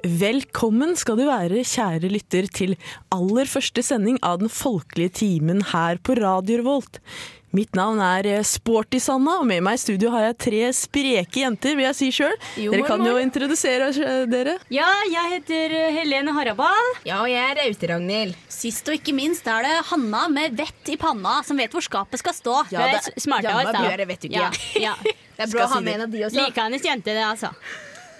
Velkommen skal du være, kjære lytter, til aller første sending av Den folkelige timen her på Radio Revolt. Mitt navn er eh, Sporty Sanna, og med meg i studio har jeg tre spreke jenter, vil jeg si sjøl. Dere kan jo introdusere dere. Ja, jeg heter eh, Helene Harabal. Ja, og jeg er Raute-Ragnhild. Sist og ikke minst er det Hanna med vett i panna som vet hvor skapet skal stå. Ja, er det er smartere, Janna. Bjøre, vet du ikke. Ja, ja. Det er bra å ha med en av de også. Likandes jente, det, altså.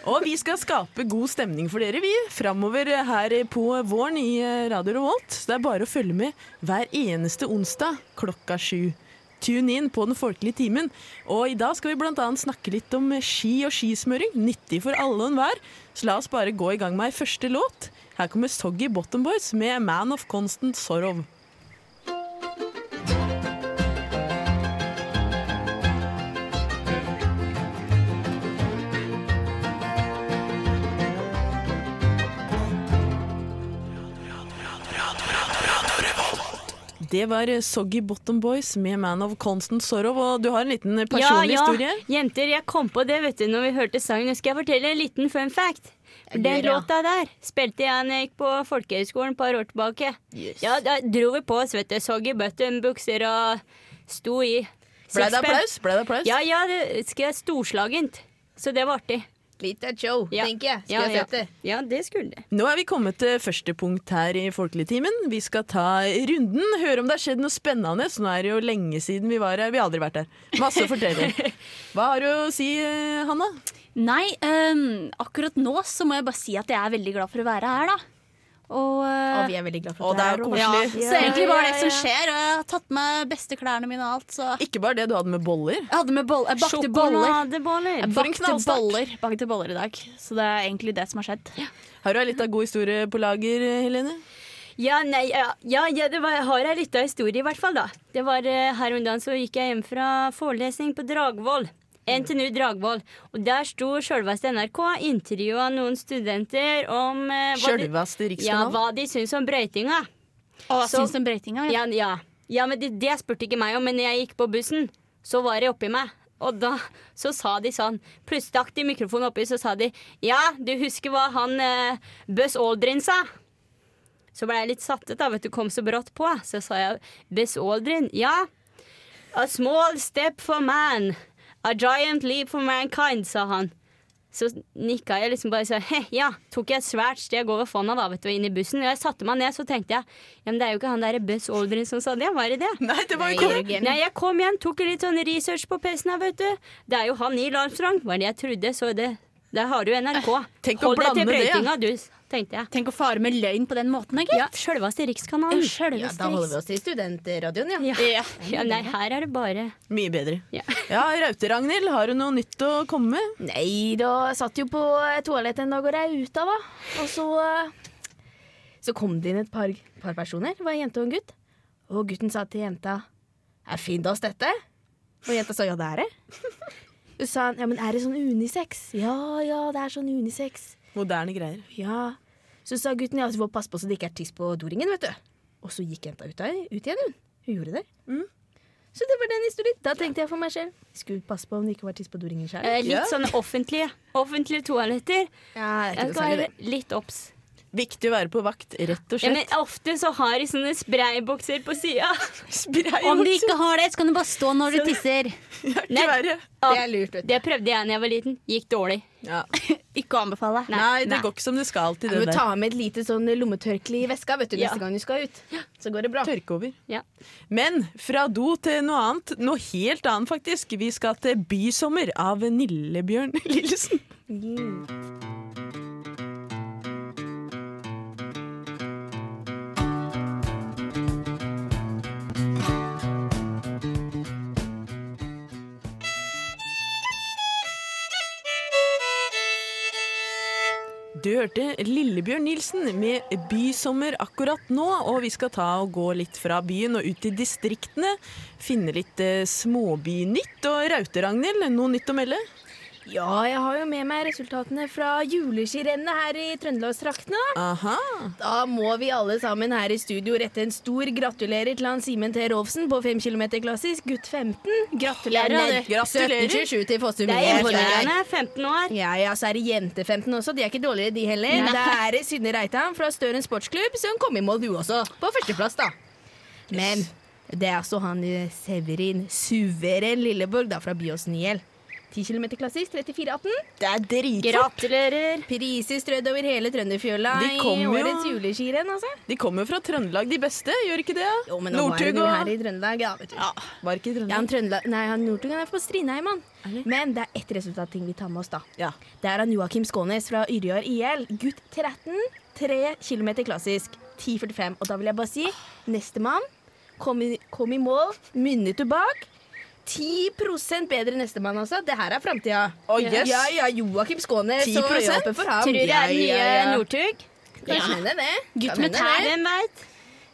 Og vi skal skape god stemning for dere, vi, framover her på våren i eh, Radio Revolt. Så det er bare å følge med hver eneste onsdag klokka sju. Tune inn på Den folkelige timen. Og i dag skal vi bl.a. snakke litt om ski og skismøring. Nyttig for alle og enhver. Så la oss bare gå i gang med ei første låt. Her kommer Soggy Bottom Boys med 'Man of Constant Sorrow'. Det var Soggy Bottom Boys med 'Man of Constant Sorrow'. Og du har en liten personlig ja, historie. ja. Jenter, jeg kom på det vet du, når vi hørte sangen. Nå skal jeg fortelle en liten fun fact. Den Gjør, ja. låta der spilte jeg når jeg gikk på folkehøyskolen et par år tilbake. Ja, Da dro vi på oss vet du, soggy button-bukser og sto i. Ble det applaus? Ble det applaus? Ja, ja, det skal jeg storslagent. Så det var artig. Litt av show, Ja. tenker jeg. Skal ja, jeg ja. sett det? ja, det skulle det. Nå er vi kommet til første punkt her i Folkeligtimen. Vi skal ta runden, høre om det har skjedd noe spennende. Så nå er det jo lenge siden vi var her. Vi har aldri vært her. Masse å fortelle. Hva har du å si, eh, Hanna? Nei, um, akkurat nå så må jeg bare si at jeg er veldig glad for å være her, da. Og, eh, Og vi er veldig glad for at det er koselig. Ja. så egentlig var det ja, som skjer, og jeg har tatt med beste klærne mine og alt, så Ikke bare det du hadde med boller. Jeg hadde med boller. Jeg bakte boller. Jeg bakte boller. bakte boller i dag. Så det er egentlig det som har skjedd. Har du litt av god historie på lager, Helene? Ja, nei, ja, ja, ja det var, jeg litt av historie, i hvert fall. da. Det var eh, Her om dagen så gikk jeg hjem fra forelesning på Dragvoll. NTNU Dragvoll. Og der sto sjølveste NRK intervjua noen studenter om eh, Sjølveste de, ja, hva de syns om brøytinga. Og hva syns om brøytinga? Ja. Ja, ja. ja men det, det spurte ikke meg om, men når jeg gikk på bussen, så var det oppi meg. Og da så sa de sånn Plutselig stakk de mikrofonen oppi, så sa de Ja, du husker hva han eh, Buzz Aldrin sa? Så ble jeg litt sattet av da, vet du, kom så brått på. Så sa jeg Buzz Aldrin, ja. A small step for man. A giant leap for mankind, sa han. Så nikka jeg liksom bare så He, ja. Tok jeg et svært steg over fonna da, vet du, inn i bussen. Og jeg satte meg ned, så tenkte jeg Ja, men det er jo ikke han derre Buzz Aldrin som sa det, var det det? Nei, det var jo ikke det. Nei, jeg kom hjem, tok litt sånn research på PC-en her, vet du. Det er jo han Neil Armstrong, var det jeg trodde, så det Der har du NRK. Tenk å Hold deg til ja. brøytinga, du, tenkte jeg. Tenk å fare med løgn på den måten, gitt. Ja, sjølveste Rikskanalen. Ja, da holder vi oss til studentradioen, ja. Ja. ja, nei, her er det bare Mye bedre. Ja. Ja, Raute-Ragnhild, har du noe nytt å komme med? Nei, da satt jo på toalettet en dag og rauta, da. Og så eh, Så kom det inn et par, par personer. Det var en jente og en gutt. Og gutten sa til jenta Er fint oss dette? Og jenta sa ja, det er det. Så sa han ja, men er det sånn unisex? Ja, ja, det er sånn unisex. Moderne greier. Ja. Så sa gutten ja, du får passe på så det ikke er tiss på doringen, vet du. Og så gikk jenta ut, av, ut igjen, hun. Hun gjorde det. Mm. Så det var den historien. Da tenkte jeg for meg selv. Skulle passe på om det ikke var tiss på doringen sjøl. eh, litt Ja. sånn offentlige, offentlige toaletter. Ja, det er Jeg ikke noe skal være litt obs. Viktig å være på vakt, rett og slett. Ja, men ofte så har de sånne spraybokser på sida. Om de ikke har det, så kan du bare stå når du tisser. Nei. Det er lurt, vet du. Det prøvde jeg da jeg var liten. Gikk dårlig. Ja. Ikke å anbefale. Nei, det nei. går ikke som det skal til Du det må der. ta med et lite sånn lommetørkle i veska vet du, Ja. neste gang du skal ut. Så går det bra. Tørke over. Ja. Men fra do til noe annet. Noe helt annet, faktisk. Vi skal til Bysommer av Nillebjørn Lillesen. Du hørte Lillebjørn Nilsen med 'Bysommer' akkurat nå, og vi skal ta og gå litt fra byen og ut i distriktene. Finne litt eh, småbynytt. Og Raute, Ragnhild, noe nytt å melde? Ja, jeg har jo med meg resultatene fra juleskirennet her i Trøndelagstraktene. da. Aha. Da må vi alle sammen her i studio rette en stor gratulerer til han Simen T. Rolfsen på 5 km klassisk, gutt 15. Gratulerer, Ja. Gratulerer. 1727 til Fossum. Det er imponerende. 15 år. Ja, ja, så er det jente 15 også. De er ikke dårligere, de heller. Nei. Det er det Synne Reitan fra Støren sportsklubb som kom i mål, du også. På førsteplass, da. Men det er altså han eh, Severin Suveren Lilleborg da, fra Byåsen IL. 10 km klassisk, 34,18. Det er dritfort. Gratulerer. Priser strødd over hele Trønderfjøla i årets juleskirenn, altså. De kommer jo fra Trøndelag, de beste, gjør ikke det? Jo, men nå Northug og her i Trøndelag, ja, vet du. ja, Var ikke i Ja, han Trøndelag? Trøndelag Nei, han Northug er fra Strindheim, han. Men det er ett resultatting vi tar med oss, da. Ja. Det er han Joakim Skånes fra Yrjar IL. Gutt 13, 3 km klassisk. 10,45. Og da vil jeg bare si nestemann kom, i- kom i mål, minutter bak. 10% bedre nestemann, altså. Det her er framtida. Oh, yes. Ja, ja, Joakim Skånes. 10%? Og øye for ham. Tror du det er den nye ja, ja. Northug. Det. Gutt med tær. Hvem veit?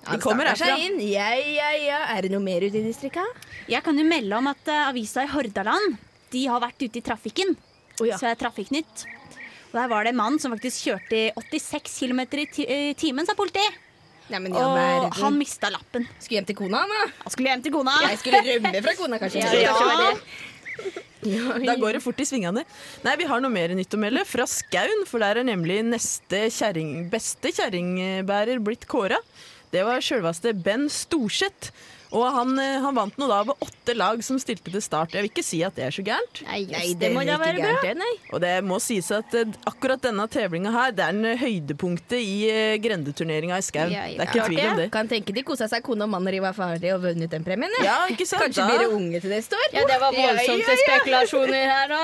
Han kommer starter seg inn. Ja, ja, ja. Er det noe mer ute i distrikta? Jeg kan jo melde om at uh, avisa i Hordaland De har vært ute i trafikken. Oh, ja. Så er Trafikknytt. Og der var det en mann som faktisk kjørte i 86 km i i timen, sa politiet. I Og han mista lappen. skulle hjem til kona, da. Han skulle hjem til kona. Jeg skulle rømme fra kona, kanskje. Ja, Ja. Da går det fort i svingene. Nei, vi har noe mer nytt å melde fra Skaun, for der er nemlig neste kjæring, beste kjerringbærer blitt kåra. Det var sjølveste Ben Storseth. Og han, eh, han vant nå da over åtte lag som stilte til start. Jeg vil ikke si at det er så gærent. Nei, Nei, det, det må da være bra. det. Og det må sies at eh, akkurat denne tevlinga her, det er en høydepunktet i eh, grendeturneringa i Skau. Ja, ja. Det er ikke tvil om det. Kan tenke de kosa seg kone og mann og ferdige og vunnet den premien. Ja. Ja, ikke sant? Kanskje Da- blir det unge til neste år. Ja, det var voldsomme spekulasjoner her nå.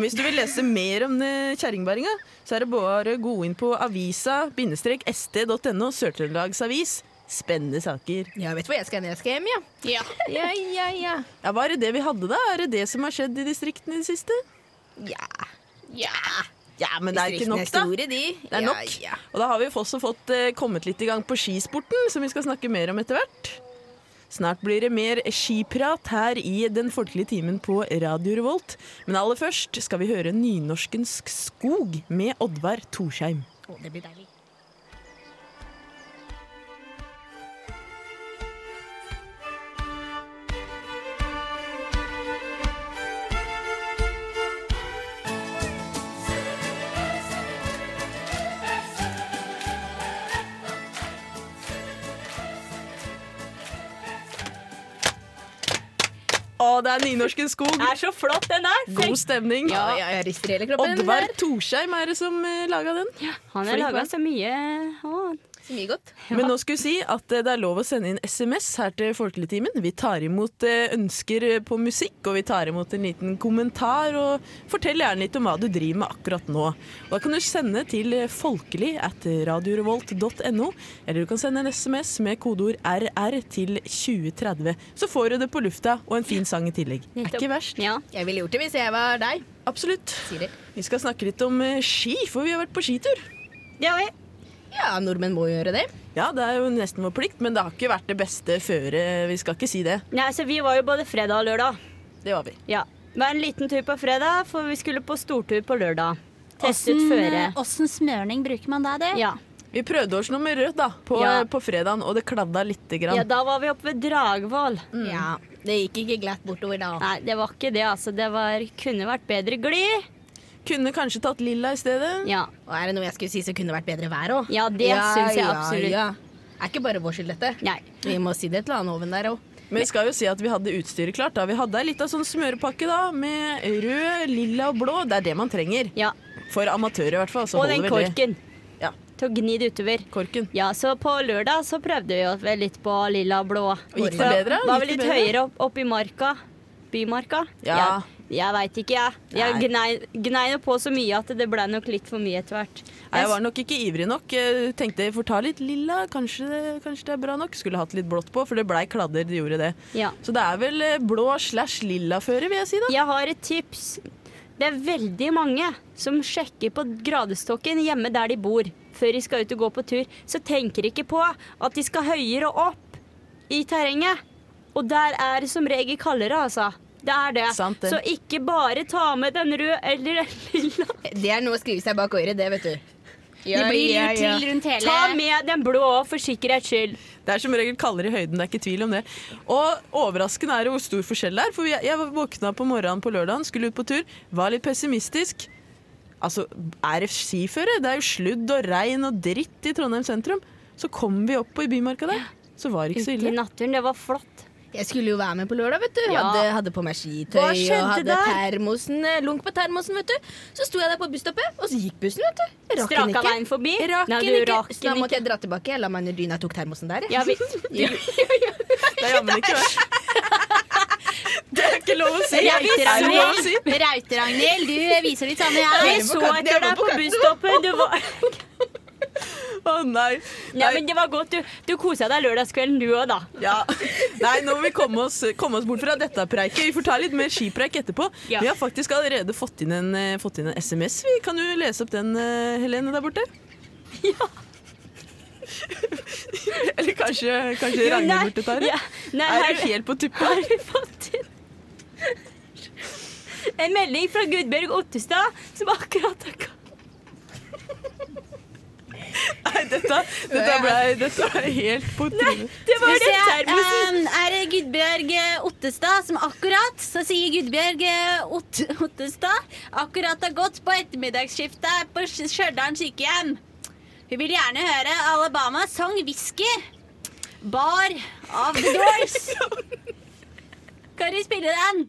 Hvis du vil lese mer om eh, kjerringbæringa, så er det bare å gå inn på avisa-st.no, Sør-Trøndelags Avis. Spennende saker. Ja, vet du hvor jeg skal hen. jeg skal hjem, ja. Ja. Ja, ja, ja. Ja, Hva er det det vi hadde, da? Er det det som har skjedd i distriktene i det siste? Ja, Ja, Ja, men det er ikke nok, da. store, de. Det er nok. Og da har vi også fått eh, kommet litt i gang på skisporten, som vi skal snakke mer om etter hvert. Snart blir det mer skiprat her i Den folkelige timen på Radio Revolt. Men aller først skal vi høre nynorskens skog med Oddvar Torsheim. Oh, det blir deilig. Det er nynorskens skog! Det er så flott, den er. God stemning. Ja, ja, jeg rister hele kroppen. Oddvar. Torsheim er det som uh, laga den. Han har laga så mye. Så mye godt. Men nå skal vi si at eh, det er lov å sende inn SMS her til Folkeligtimen. Vi tar imot eh, ønsker eh, på musikk, og vi tar imot en liten kommentar. Og fortell gjerne litt om hva du driver med akkurat nå. Og Da kan du sende til folkelig at radiorevolt.no, eller du kan sende en SMS med kodeord RR til 2030. Så får du det på lufta, og en fin sang i tillegg. Er ikke verst. Ja. Jeg ville gjort det hvis jeg var deg. Absolutt. Vi skal snakke litt om ski, for vi har vært på skitur. Det har vi. Ja, nordmenn må gjøre det. Ja, det er jo nesten vår plikt, men det har ikke vært det beste føre. Vi skal ikke si det. Nei, så vi var jo både fredag og lørdag. Det var vi. Ja. Det var en liten tur på fredag, for vi skulle på stortur på lørdag. Teste ut føret. eh, åssen smørning bruker man da, det? Ja. Vi prøvde oss noe med rødt da, på, Ja. på fredagen, og det kladda lite grann. ja, da var vi oppe ved Dragvoll. Ja, Det gikk ikke glatt bortover da. Nei, det var ikke det, altså. Det var, kunne vært bedre glid. Kunne kanskje tatt lilla i stedet. Ja. Og er det noe jeg skulle si, så kunne det vært bedre vær òg. Ja, det syns jeg absolutt. Ja. Er ikke bare vår skyld, dette. Nei. Vi må si det til Anoven der òg. Men vi skal jo si at vi hadde utstyret klart. da. Vi hadde ei lita sånn smørepakke da, med rød, lilla og blå. Det er det man trenger. Ja. For amatører i hvert fall. Så Og den holder vel det. korken. Ja, Til å gni det utover. korken. Ja, så på lørdag så prøvde vi oss vel litt på lilla og blå. Og gikk det bedre? Var vi litt høyere opp, opp i marka. Bymarka. Ja. Jeg, jeg veit ikke, jeg. Jeg gnei, gnei på så mye at det ble nok litt for mye etter hvert. Jeg var nok ikke ivrig nok. Tenkte jeg får ta litt lilla, kanskje kanskje det er bra nok. Skulle hatt litt blått på, for det blei kladder, det gjorde det. Ja. Så det er vel eh, blå slash lilla føre, vil jeg si da. Jeg har et tips. Det er veldig mange som sjekker på gradestokken hjemme der de bor, før de skal ut og gå på tur. Så tenker de ikke på at de skal høyere opp i terrenget. Og der er det som regel kaldere, altså. Det er det. Sant det. Så ikke bare ta med den røde eller den lilla. Det er noe å skrive seg bak øret, det, vet du. Det blir lurt til rundt hele Ta med den blå òg, for sikkerhets skyld. Det er som regel kaldere i høyden, det er ikke tvil om det. Og overraskende er det hvor stor forskjell det er. For jeg, våkna på morgenen på lørdagen, skulle ut på tur, var litt pessimistisk. Altså, er det skiføre? Det er jo sludd og regn og dritt i Trondheim sentrum. Så kom vi opp på i Bymarka der, så var det ikke så Ute i ille. naturen. Det var flott. Jeg skulle jo være med på lørdag, vet du. Ja. Hadde, hadde på meg skitøy og hadde der? termosen, eh, lunk på termosen, vet du. Så sto jeg der på busstoppet, og så gikk bussen, vet du. Jeg rakk Straka veien forbi. Raken Nei, du rakk Så da måtte jeg dra tilbake. Jeg la meg under dyna og tok termosen der, jeg. Ja, vi, Ja. Det er ikke. Det er ikke lov å si. Er det? Raute-Ragnhild, du viser litt vi jeg. så etter deg på busstoppet. Du var Å nei. Nei, men det var godt. Du, du kosa deg lørdagskvelden, du òg, da. Ja. Nei, nå må vi komme oss, komme oss bort fra dette preiket. Vi får ta litt mer skipreik etterpå. Ja. Vi har faktisk allerede fått inn en, eh, fått inn en SMS. Vi kan du lese opp den, eh, Helene, der borte? Ja. Eller kanskje, kanskje Jo, Ragnhild burde ta det? ja, nei, er du helt på tuppa? Har vi fått inn en melding fra Gudbjørg Ottestad, som akkurat har. Nei, dette, dette, ble, dette ble helt på trynet. Det var se, termosen. um, er det Gudbjørg Ottestad som akkurat Så sier Gudbjørg Ott Ottestad akkurat har gått på ettermiddagsskiftet på Stjørdal sykehjem. Hun vil gjerne høre Alabama Song Whisky. Bar av The Doors. Kan du spille den?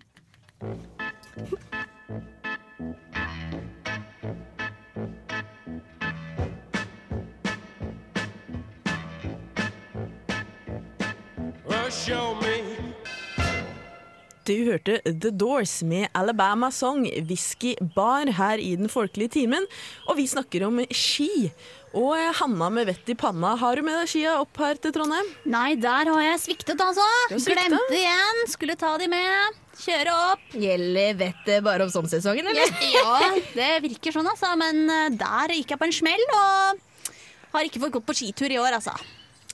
Du hørte The Doors med Alabama Song, Whisky Bar, her i Den folkelige timen. Og vi snakker om ski. Og eh, Hanna med vett i panna, har du med deg skia opp her til Trondheim? Nei, der har jeg sviktet, altså. Sviktet? Glemte igjen. Skulle ta de med. Kjøre opp. Gjelder vettet bare om sommersesongen, eller? Ja, det virker sånn, altså. Men eh, der gikk jeg på en smell, og har ikke fått gått på skitur i år, altså.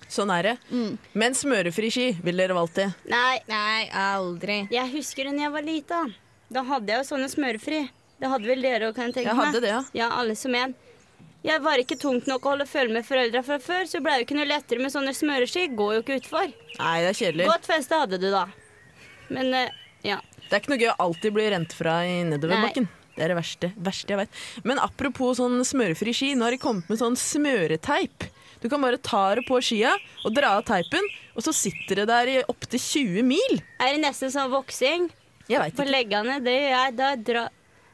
Sånn er det. Men smørefri ski ville dere valgt det. Nei, Nei, aldri. jeg husker da jeg var lita. Da hadde jeg jo sånne smørefri. Det hadde vel dere òg, kan jeg tenke Jeg meg. hadde det, ja. Ja, alle som en. Jeg var ikke tungt nok å holde følge med foreldra fra før, så ble jo ikke noe lettere med sånne smøreski. Går jo ikke utfor. Nei, det er kjedelig. Godt feste hadde du, da. Men uh, ja. Det er ikke noe gøy å alltid bli rent fra i nedoverbakken. Det er det verste, verste jeg vet. Men apropos sånn smørefri ski, nå har de kommet med sånn smøreteip. Du kan bare ta det på skia og dra av teipen, og så sitter det der i opptil 20 mil. Er det nesten sånn voksing Jeg veit på leggene? Det gjør jeg. Da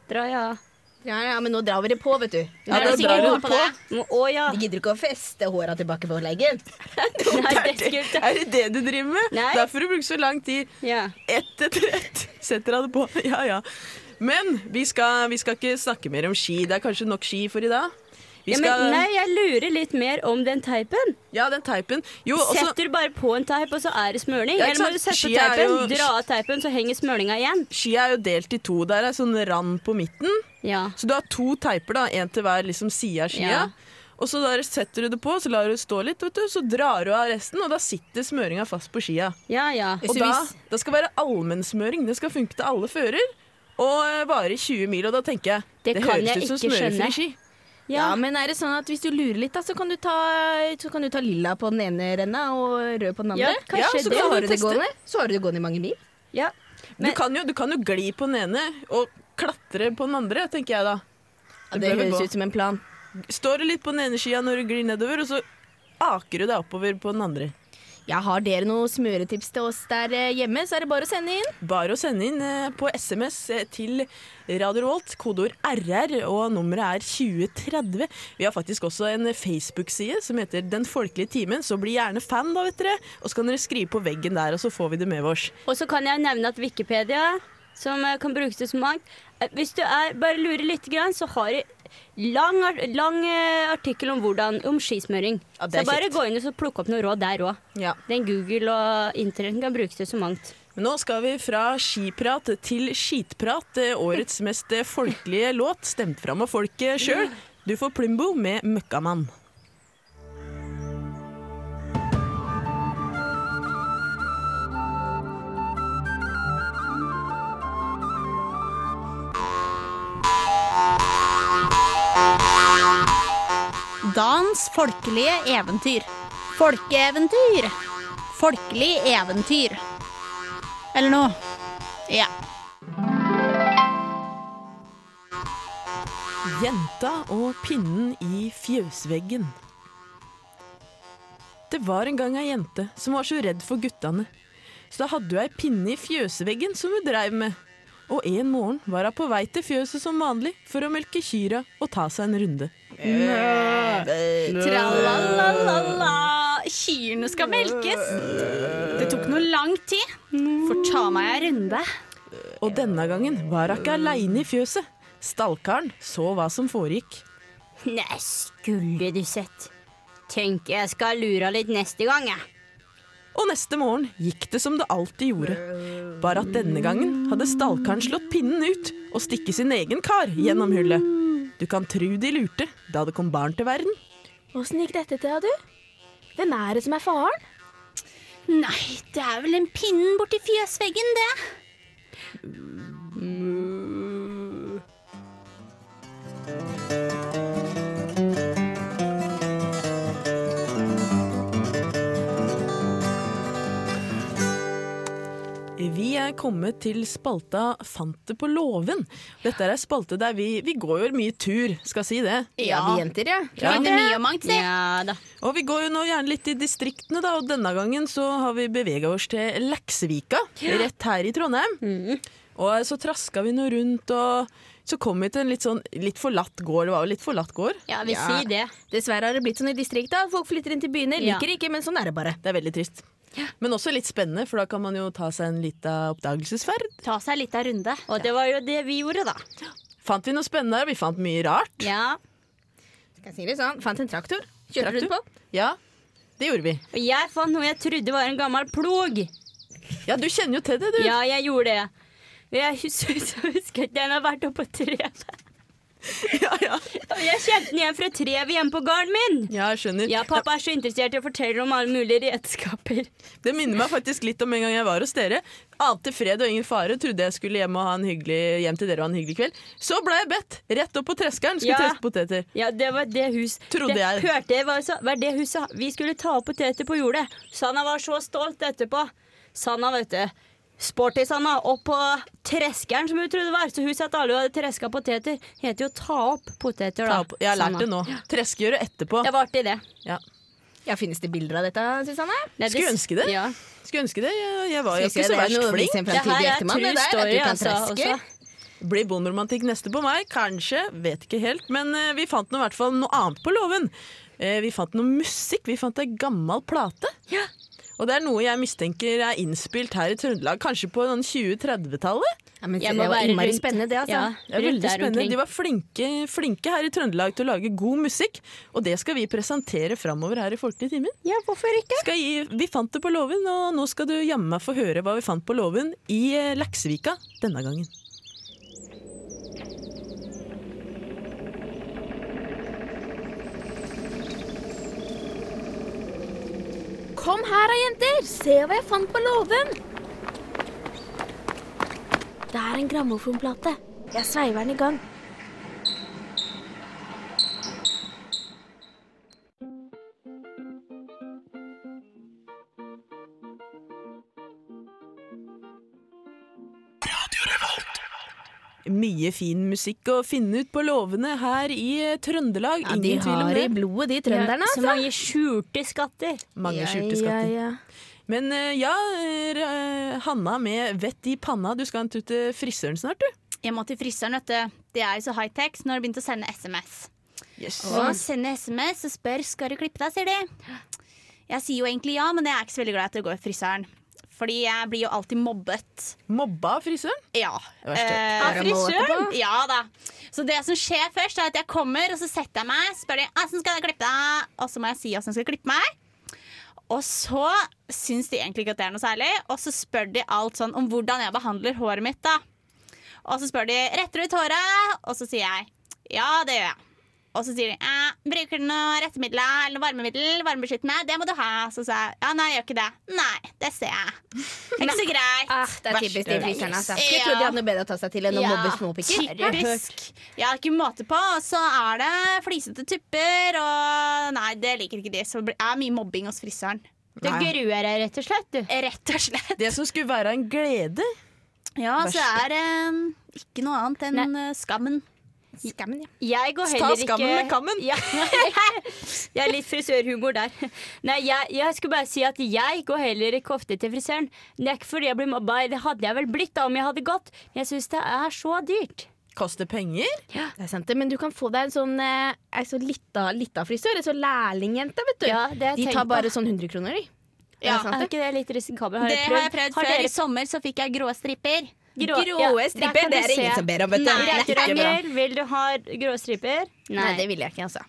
drar jeg av. Ja, ja, men nå drar vi det på, vet du. Ja, Er da drar vi du på på. Å ja. De gidder ikke å feste håra tilbake på leggen. Nei, det er, ikke Er det det du driver med? Nei. Derfor du bruker så lang tid. Ja. Ett etter ett setter han det på. Ja, ja. Men vi skal, vi skal ikke snakke mer om ski. Det er kanskje nok ski for i dag. Vi ja, skal, men nei, jeg lurer litt mer om den teipen. ja, den teipen. Jo, også, Setter du bare på en teip, og så er det smøring? Ja, Eller må du sette Ski er teipen, jo- dra av teipen, så henger smørninga igjen? Skia er jo delt i to. Der er sånn rand på midten. Ja. Så du har to teiper, da, én til hver liksom, side av skia. Ja. Og så der setter du det på, så lar du det stå litt, vet du, så drar du av resten, og da sitter smøringa fast på skia. Ja, ja. Og da, da, skal være allmennsmøring. Det skal funke til alle fører. Og varer i 20 mil. Og da tenker jeg Det det, kan høres jeg ut som smørefri ski. Ja, ja. men er det sånn at hvis du lurer litt, da, så kan du ta, så kan du ta lilla på den ene renna og rød på den andre? Ja, kanskje ja, så, det. kan har du det gående. så har du det gående i mange mil. ja. Du, kan jo, du kan jo gli på den ene og klatre på den andre, tenker jeg da. Ja, Det høres ut som en plan. Står du litt på den ene skia når du glir nedover, og så aker du deg oppover på den andre. Ja, Har dere noen smøretips til oss der eh, hjemme, så er det bare å sende inn. Bare å sende inn eh, på SMS eh, til Radio Revolt, kodeord RR, og nummeret er 2030. Vi har faktisk også en Facebook-side som heter Den folkelige timen, så bli gjerne fan, da, vet dere. Og så kan dere skrive på veggen der, og så får vi det med oss. Og så kan jeg nevne at Wikipedia, som kan brukes til så mangt Hvis du er, bare lurer litt, grann, så har de lang, lang eh, artikkel om hvordan Om skismøring. Ja, så bare gå inn og plukk opp noe råd der òg. Ja. Den Google og internett kan brukes til så mangt. Men nå skal vi fra skiprat til skitprat, eh, årets mest eh, folkelige låt, stemt fram av folket sjøl. Du får Plumbo med 'Møkkamann'. Dans folkelige eventyr. Folkeeventyr. Folkelig eventyr. Eller noe. Ja. Jenta og pinnen i fjøsveggen. Det var en gang ei jente som var så redd for guttene. Så da hadde hun ei pinne i fjøsveggen som hun dreiv med. Og en morgen var hun på vei til fjøset som vanlig for å melke kyrne og ta seg en runde. Tralalala. Kyrne skal melkes. Det tok noe lang tid. for ta meg en runde. Og denne gangen var hun ikke aleine i fjøset. Stallkaren så hva som foregikk. Nei, skulle du sett. Tenker jeg skal lure litt neste gang, jeg. Og neste morgen gikk det som det alltid gjorde. Bare at denne gangen hadde stallkaren slått pinnen ut og stikket sin egen kar gjennom hullet. Du kan tru de lurte da det kom barn til verden. Åssen gikk dette til, du? Hvem er det som er faren? Nei, det er vel en pinnen borti fjøsveggen, det. Vi kommet til spalta Fant det på låven. Dette er ei spalte der vi, vi går jo mye tur, skal si det. Ja, vi jenter, ja. Ja. Finner mye og mangt, si. Ja da. Og vi går jo nå gjerne litt i distriktene, da, og denne gangen så har vi bevega oss til Leksevika, rett her i Trondheim. Og så traska vi nå rundt, og så kom vi til en litt sånn litt forlatt gård. Det var jo litt forlatt gård. Ja, vi Ja. sier det. Dessverre har det blitt sånn i distrikta. Folk flytter inn til byene. Ja. Liker ikke, men sånn er det bare. Det er veldig trist. Men også litt spennende, for da kan man jo ta seg en lita oppdagelsesferd. Ta seg en lita runde. Og det var jo det vi gjorde, da. Fant vi noe spennende? Vi fant mye rart. Ja. Skal jeg si det sånn? Fant en traktor. Kjørte rundt på. Ja, det gjorde vi. Og jeg fant noe jeg trodde var en gammel plog. Ja, du kjenner jo til det, du. Ja, jeg gjorde det. Jeg husker, husker at den har vært oppå treet. ja, ja. Jeg kjente den igjen fra treet hjemme på gården min. Ja, jeg skjønner. Ja, pappa er så interessert i å fortelle om alle mulige redskaper. Det minner meg faktisk litt om en gang jeg var hos dere. Ante fred og ingen fare. Trodde jeg skulle hjem, og ha en hyggelig, hjem til dere og ha en hyggelig kveld. Så ble jeg bedt rett opp på treskeren. Skulle Ja. treske poteter. Ja, det var det hus Trodde det, jeg. Hørte jeg var, så, var det huset Vi skulle ta opp poteter på jordet. Sanna var så stolt etterpå. Sanna, vet du. Sporty Sanna. Og på treskeren, som hun trodde det var. Så hun sa at alle hadde treska poteter. Heter jo ta opp poteter, da. Opp. Jeg har lært det nå. Treskegjøre etterpå. Det var artig, det. Ja. Ja, Finnes det bilder av dette, Susanne? Nei, Skulle ønske det. Ja. Skulle ønske det. Jeg, jeg var jo ikke så er verst flink. Det her er true det at story, du kan altså. treske. Også. Blir bonderomantikk neste på meg? Kanskje. Vet ikke helt. Men uh, vi fant noe, i hvert fall noe annet på låven. Uh, vi fant noe musikk. Vi fant ei gammel plate. Og det er noe jeg mistenker er innspilt her i Trøndelag, kanskje på 20-30-tallet? Ja, men det var innmari spennende, det, altså. Ja, Det veldig spennende. De var flinke, flinke her i Trøndelag til å lage god musikk, og det skal vi presentere framover her i Folkelig timen. Ja, hvorfor ikke? Skal gi, vi fant det på låven, og nå skal du jammen meg få høre hva vi fant på låven i Leksevika denne gangen. Kom her da, jenter! Se hva jeg fant på låven! Det er en grammofonplate. Jeg sveiver den i gang. Mye fin musikk å finne ut på låvene her i eh, Trøndelag. Ja, de Ingen tvil om har i blodet, de trønderne, Så altså. mange skjulte skatter. Mange Ja, skjulte skatter. ja, ja. Men eh, ja, eh, Hanna med vett i panna, du skal en tur til frisøren snart, du. Jeg må til frisøren, vet du. Det er jo så high-tech, så nå har de begynt å sende SMS. Yes. Og sender SMS og spør skal du klippe deg, sier de. Jeg sier jo egentlig ja, men jeg er ikke så veldig glad i at det går til frisøren. Fordi jeg blir jo alltid mobbet. Mobba frisøren? Ja. Av var. Eh, frisøren? Ja da. Så det som skjer først, er at jeg kommer, og så setter jeg meg, spør de åssen skal jeg klippe deg, og så må jeg si åssen jeg skal klippe meg. Og så syns de egentlig ikke at det er noe særlig, og så spør de alt sånn om hvordan jeg behandler håret mitt. da. Og så spør de retter du ut håret, og så sier jeg ja, det gjør jeg. Og så sier de eh, Bruker du noe rettemidler eller noe varmemiddel? Varmebeskyttende? Det må du ha. Så sa jeg ja, nei, jeg gjør ikke det. Nei, det ser jeg. Det er ikke så greit. Ah, det er typisk de fryserne. Altså. Skulle Ja. trodd de hadde noe bedre å ta seg til enn å Ja. mobbe småpikker. Typisk. Ja, ikke måte på, og så er det flisete tupper, og nei, det liker ikke de. Så det er mye mobbing hos frisøren. Du gruer deg rett og slett, du. Rett og slett. Det som skulle være en glede. Ja, så er det eh, ikke noe annet enn Nei. skammen. Skammen, ja. Jeg går heller ikke skammen med kammen. Ja. jeg er litt frisørhumor der. Nei, jeg, jeg skulle bare si at jeg går heller ikke ofte til frisøren. Det er ikke fordi jeg blir mobba, det hadde jeg vel blitt da om jeg hadde gått. Jeg syns det er så dyrt. Koster penger. Det er sant det, Men du kan få deg en sånn eh, ei så lita, lita frisør. En sånn lærlingjente, vet du. Ja, det de tar bare på. sånn 100 kroner, de. Ja, sant Er det? ikke det litt risikabelt? Det har jeg prøvd Har før. I sommer så fikk jeg grå striper. Grå, Grå ja, striper, det er det ingen som ber om, vet du. Nei, Det er ikke bra. Vil du ha grå striper? Nei, det vil jeg ikke, altså.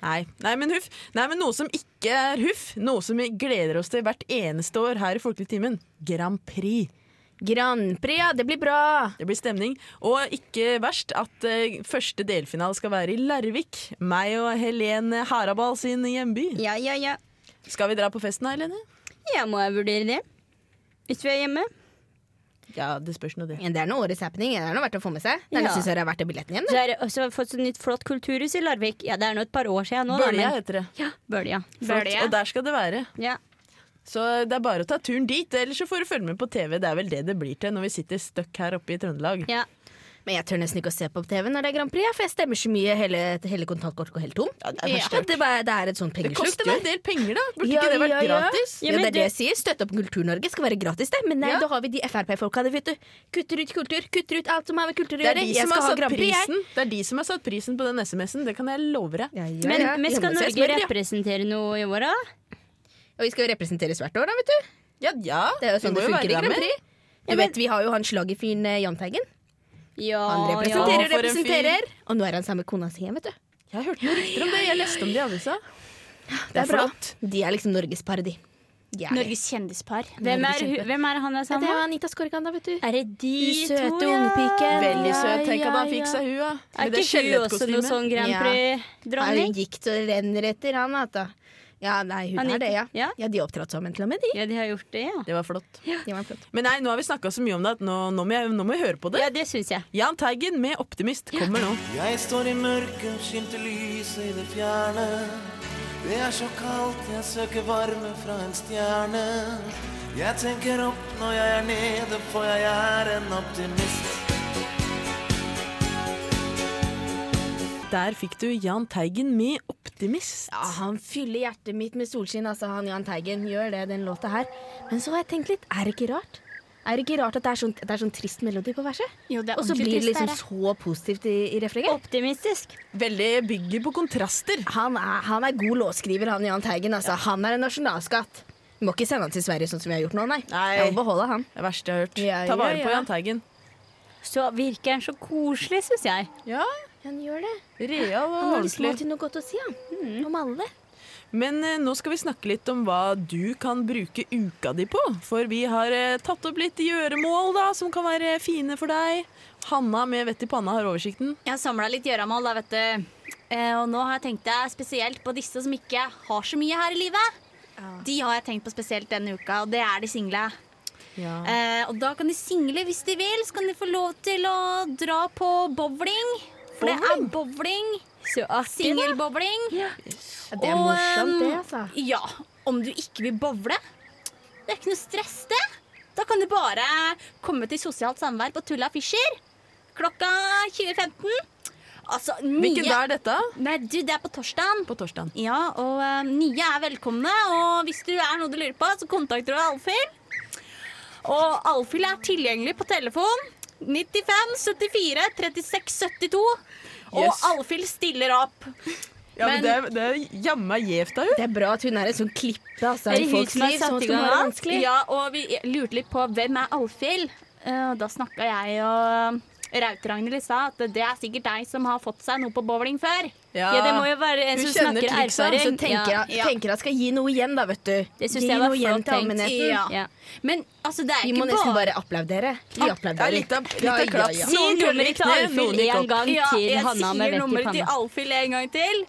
Nei, nei, men huff. Nei, men noe som ikke er huff, noe som vi gleder oss til hvert eneste år her i Folkelig timen, Grand Prix. Grand Prix, ja. Det blir bra. Det blir stemning. Og ikke verst at uh, første delfinale skal være i Larvik. Meg og Helene Harabal sin hjemby. Ja, ja, ja. Skal vi dra på festen da, Helene? Ja, må jeg vurdere det? Hvis vi er hjemme? Ja, det spørs nå det. Men det er noe årets happening. Det er noe verdt å få med seg. Det er Ja. nesten så det er verdt billetten billetten Det. Så er det også fått et nytt flott kulturhus i Larvik. Ja, Det er nå et par år siden nå. Bølja men- heter det. Ja, Bølja. Bølja. Og der skal det være. Ja. Så det er bare å ta turen dit, eller så får du følge med på TV. Det er vel det det blir til når vi sitter stuck her oppe i Trøndelag. ja. Men jeg tør nesten ikke å se på TV når det er Grand Prix, for jeg stemmer så mye. Hele, hele kontantkortet går helt tom. Ja, det er Ja. Det, bare, det er et sånt pengesluk. det koster en del penger, da. Burde Ja, ikke det vært ja, ja. gratis? Ja, Ja, det er det jeg sier. Støtte opp Kultur-Norge skal være gratis, det. Men nei, Ja. da har vi de Frp-folka, der, vet du. Kutter ut kultur, kutter ut alt som har med kultur å Det gjøre. de Jeg som skal ha Grand Prix, jeg. det er de som har satt prisen på den SMS-en. Det kan jeg love deg. Ja, ja, Men, ja. men skal Norge representere noe i år, da? Og vi skal jo representeres hvert år, da, vet du. Ja, ja. Det er jo sånn det, det funker i Grand. Prix. Jeg Du vet, Vi har jo han slagerfyren eh, Jahn Teigen. Ja, Han representerer fyr. representerer. Og nå er han sammen med kona si igjen, vet du. Jeg hørte noen rykter om det. Jeg leste om det i avisa. Det er bra. flott. De er liksom Norges par, de. er. Norges kjendispar. Hvem er, hvem er det han er Ja, sammen det er med? Anita Skorgan, da, vet du. Er det de De søte to, ungpiken. Veldig søt. Tenk at han fikk seg hun, da. Er ikke hun også noe sånn Grand Ja. Prix Ja, hun gikk så renner etter han, altså. Ja, nei, hun Anita. er det, ja. Ja. Ja, De har opptrådt sammen til og med, de. Ja, de har gjort det, ja. Det var flott. de var flott. Men nei, nå har vi snakka så mye om det at nå, nå, må jeg, nå må vi høre på det. Ja, det synes jeg. Jahn Teigen med 'Optimist' kommer nå. Jeg står i mørket, skimter lyset i det fjerne. Det er så kaldt, jeg søker varme fra en stjerne. Jeg tenker opp når jeg er nede, for jeg er en optimist. Der fikk du Jahn Teigen med 'Optimist'. Ja, han fyller hjertet mitt med solskinn, altså han Jahn Teigen gjør det, den låta her. Men så har jeg tenkt litt, er det ikke rart? Er det ikke rart at det er sånn, det er sånn trist melodi på verset? Jo, det er Og så blir det liksom det. så positivt i, i refrenget. Optimistisk. Veldig bygger på kontraster. Han er, han er god låtskriver, han Jahn Teigen. Altså. Han er en nasjonalskatt. Vi må ikke sende han til Sverige sånn som vi har gjort nå, nei. Nei. Jeg må beholde han. Det verste jeg har hørt. Ja, Ta vare ja, på ja. Jahn Teigen. Så virker han så koselig, syns jeg. Ja, Han gjør det. real og Han har liksom til alltid noe godt å si, han. Mm. Om alle. Men eh, nå skal vi snakke litt om hva du kan bruke uka di på. For vi har eh, tatt opp litt gjøremål da, som kan være fine for deg. Hanna med vett i panna har oversikten. Jeg har samla litt gjøremål, da, vet du. Eh, og nå har jeg tenkt deg spesielt på disse som ikke har så mye her i livet. De har jeg tenkt på spesielt denne uka, og det er de single. Ja. Eh, og da kan de single hvis de vil. Så kan de få lov til å dra på bowling. For det er bowling. Så Singelbowling. Ja, det er morsomt, det, um, altså. Ja, om du ikke vil bowle. Det er ikke noe stress, det. Da kan du bare komme til sosialt samvær på Tulla Fischer klokka 20.15. Altså, nye Hvilken dag er dette? Nei, du, det er på torsdagen. På torsdagen. Ja, og uh, nye er velkomne. Og hvis du er noe du lurer på, så kontakter du Alfhild. Og Alfhild er tilgjengelig på telefon 95 74 36 72. Og Yes. Alfhild stiller opp. Ja, men, Men- det, er- det er jammen gjevt av henne. Det er bra at hun er en sånn klippe altså, Er i folks liv, satt sånn at vanskelig. Ja, og vi lurte litt på hvem er Alfhild. Uh, da snakka jeg og Raut-Ragnhild i stad at det er sikkert deg som har fått seg noe på bowling før. Ja, det må jo være en som snakker triksa, erfaring. Så tenker ja. jeg, Ja. tenker jeg skal gi noe igjen, da, vet du. Det synes gi jeg var noe igjen til allmennheten. Ja. Ja. Men altså, det er Vi ikke må nesten bare bare applaudere. Vi Ja, applauderer. litt av, litt Ja, av ja, klaps. ja. Si nummeret til Alfhild en gang til jeg Hanna med sier vett i nummeret til. Alfhild en gang til.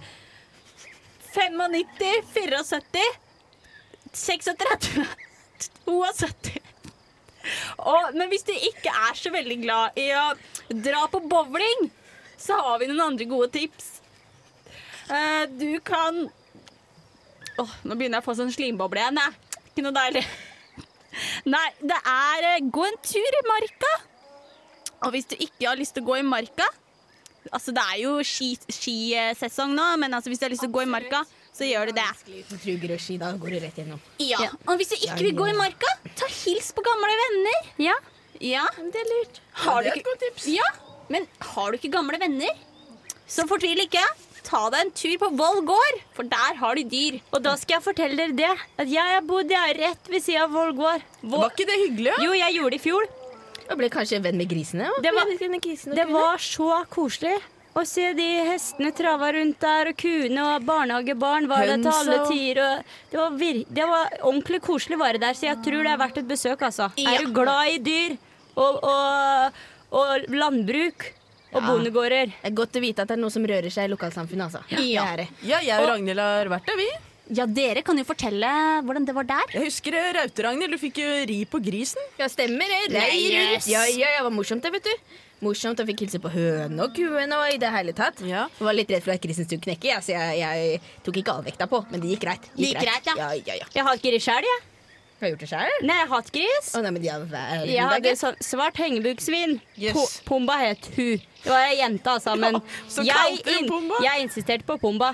95, 74, 36, 72. Og, men hvis du ikke er så veldig glad i å dra på bowling, så har vi noen andre gode tips. Eh, du kan Åh, Nå begynner jeg å få sånn slimboble igjen. Ikke noe deilig. Nei, det er uh, gå en tur i marka. Og hvis du ikke har lyst til å gå i marka Altså, det er jo ski- skisesong nå, men altså, hvis du har lyst til å gå i marka, så gjør du det. Truger og ski, da går du rett gjennom. Ja. Og hvis du ikke vil gå i marka, ta hils på gamle venner. Ja. Ja, Det er lurt. har du ikke Ja, men har du ikke gamle venner, så fortvil ikke. Ta deg en tur på Voll gård, for der har de dyr. Og da skal jeg fortelle dere det. At jeg har bodd her rett ved siden av Vollgård. Var ikke det hyggelig? Ja? Jo, jeg gjorde det i fjor. Og ble kanskje venn med grisene. Ja. Det var- venn med grisene Det var så koselig. Å se de hestene trava rundt der, og kuene og barnehagebarn var der til alle tider. Og det, var vir det var ordentlig koselig å være der, så jeg tror det er verdt et besøk, altså. Ja. Er du glad i dyr og, og, og landbruk og bondegårder? Det er godt å vite at det er noe som rører seg i lokalsamfunnet, altså. Ja. Det det. Ja, jeg og Ragnhild har vært der, vi. Ja, dere kan jo fortelle hvordan det var der. Jeg husker det, Raute-Ragnhild, du fikk jo ri på grisen. Ja, stemmer det. Rundt. Ja, ja, ja, det var morsomt det, vet du. Morsomt å fikk hilse på høne og kuene og i det hele tatt. Ja. Jeg var litt redd for at grisen skulle knekke, ja, så jeg, jeg tok ikke all vekta på. Men det gikk greit. Gikk, gikk greit, ja. ja. ja, ja. Jeg har ikke gris sjøl, jeg. Har du gjort det sjøl? Nei, jeg har hatt gris. Å nei, men de har Jeg hadde dag. sånn svart hengebuksvin. Yes. Po Pumba het hun. Det var ei jente, altså, men så jeg, in Pumba? jeg insisterte på Pumba.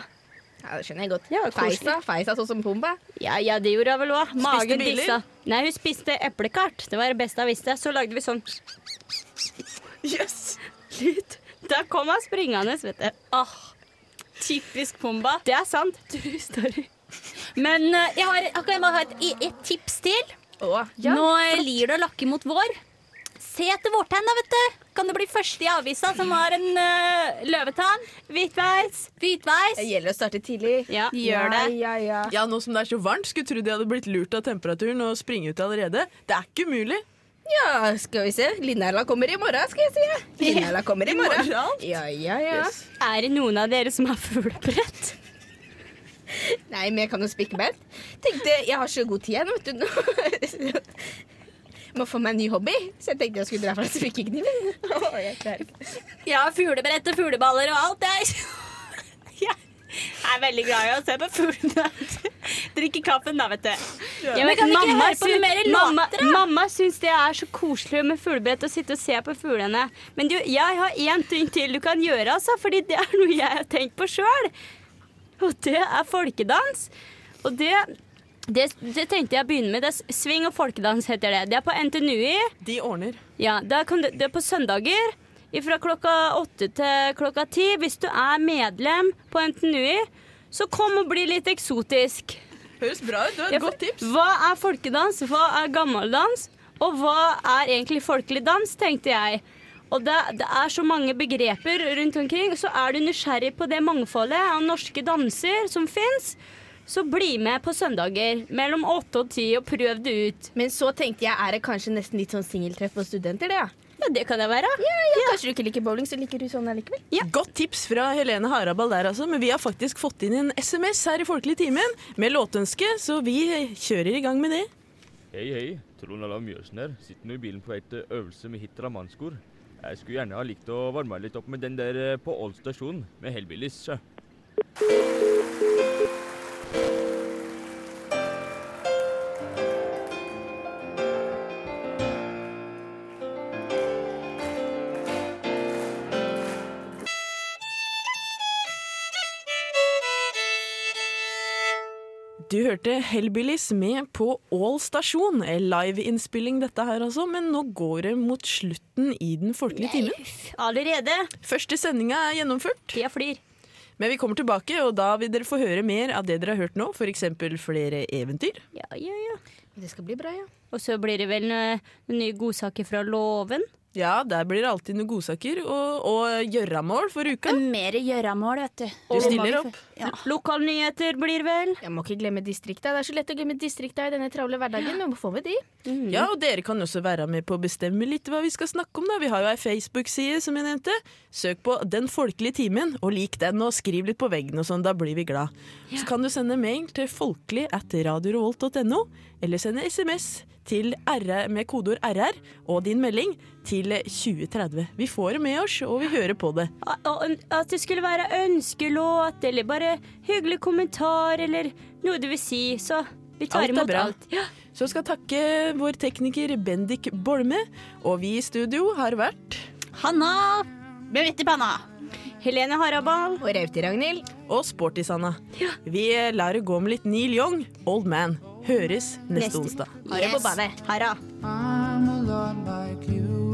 Ja, det skjønner jeg godt. Ja. Feisa, feisa sånn som Pumba. Ja, ja, det gjorde jeg vel òg. Magen dissa. Nei, hun spiste eplekart. Det var det beste jeg visste. Så lagde vi sånn Yes. lyd. Da kom hun springende, vet du. Åh, typisk Pumba. Det er sant. True story. Men eh, jeg har, akkurat jeg bare et, et tips til. Å, Nå flott. lir det å lakke mot vår. Se etter vårtegn, da, vet du. Kan du bli første i avisa som har en uh, løvetann? Hvitveis. Hvitveis. Det gjelder å starte tidlig. Ja. Gjør det. Ja, ja, ja. Ja, nå som det er så varmt, skulle tro de hadde blitt lurt av temperaturen og springe ut allerede. Det er ikke umulig. Ja, skal vi se. Linnæla kommer i morgen, skal jeg si. Linnæla kommer i I morgen. morgen? Ja, ja, ja. Yes. Er det noen av dere som har fuglebrett? Nei, men jeg kan jo spikke bein. Tenkte, jeg har så god tid igjen, vet du. nå. Må få meg en ny hobby, så jeg tenkte jeg skulle dra fra spikkekniven. Oh, jeg har ikke. Fuglebrett og fugleballer og alt. Jeg, jeg er veldig glad i å se på fuglene. Drikke kaffen, da, vet du. Ja, Men kan vi ikke høre på noe mer syn- mamma, da? mamma syns det er så koselig med fuglebrett å sitte og se på fuglene. Men du, jeg har én ting til du kan gjøre, altså, fordi det er noe jeg har tenkt på sjøl. Og det er folkedans. Og det, det, det tenkte jeg å begynne med. Det er Sving og folkedans heter det. Det er på NTNUI. De ordner. Ja, det er på søndager fra klokka åtte til klokka ti. Hvis du er medlem på NTNUI, så kom og bli litt eksotisk. Høres bra ut. Du har et ja, godt tips. Hva er folkedans, hva er gammeldans, og hva er egentlig folkelig dans, tenkte jeg. Og det, det er så mange begreper rundt omkring, så er du nysgjerrig på det mangfoldet av norske danser som fins, så bli med på søndager mellom åtte og ti og prøv det ut. Men så tenkte jeg, er det kanskje nesten litt sånn singeltreff for studenter, det, ja? Ja, det kan det være. Ja, ja, Kanskje du ikke liker bowling, så liker du sånn allikevel? Godt tips fra Helene Harabal der, altså. Men vi har faktisk fått inn en SMS her i Folkelig timen med låtønske, så vi kjører i gang med det. Hei, hei. Trond Alav Mjøsen her. Sitter nå i bilen på vei til øvelse med hit Ramanskor. Jeg skulle gjerne ha likt å varme litt opp med den der eh, på Ål stasjon, med Hellbillies. Hørte Hellbillies med på Ål stasjon. En Liveinnspilling dette her altså, men nå går det mot slutten i den folkelige timen. Allerede. Første sendinga er gjennomført, Tida flyr. men vi kommer tilbake, og da vil dere få høre mer av det dere har hørt nå, f.eks. flere eventyr. Ja, ja, ja. Det skal bli bra, ja. Og så blir det vel noen nye godsaker fra låven. Ja, der blir det alltid noen godsaker og, og gjøramål for uka. Mer gjøramål, vet du. Du stiller opp. Ja. Lokalnyheter blir vel. Jeg må ikke glemme distrikta. Det er så lett å glemme distrikta i denne travle hverdagen. Men får vi de? de. Ja, og dere kan også være med på å bestemme litt hva vi skal snakke om. da. Vi har jo ei Facebook-side, som jeg nevnte. Søk på Den folkelige timen, og lik den, og skriv litt på veggen og sånn. Da blir vi glad. Så kan du sende mail til folkelig at radiorevolt.no, eller sende SMS til RR med kodeord RR og din melding til 2030. Vi får det med oss, og vi hører på det. At det skulle være ønskelåt, eller bare hyggelig kommentar, eller noe du vil si. Så vi tar Alt er imot bra. alt. Ja. Så skal takke vår tekniker Bendik Bolme, og vi i studio har vært Hanna med i panna. Helene Harabal. Og Rauti Ragnhild. og Sporty-Sanna. Vi lar det gå med litt Neil Young, Old Man. Høres neste Neste. onsdag. Yes. det på badet. Hara. I'm alone like you.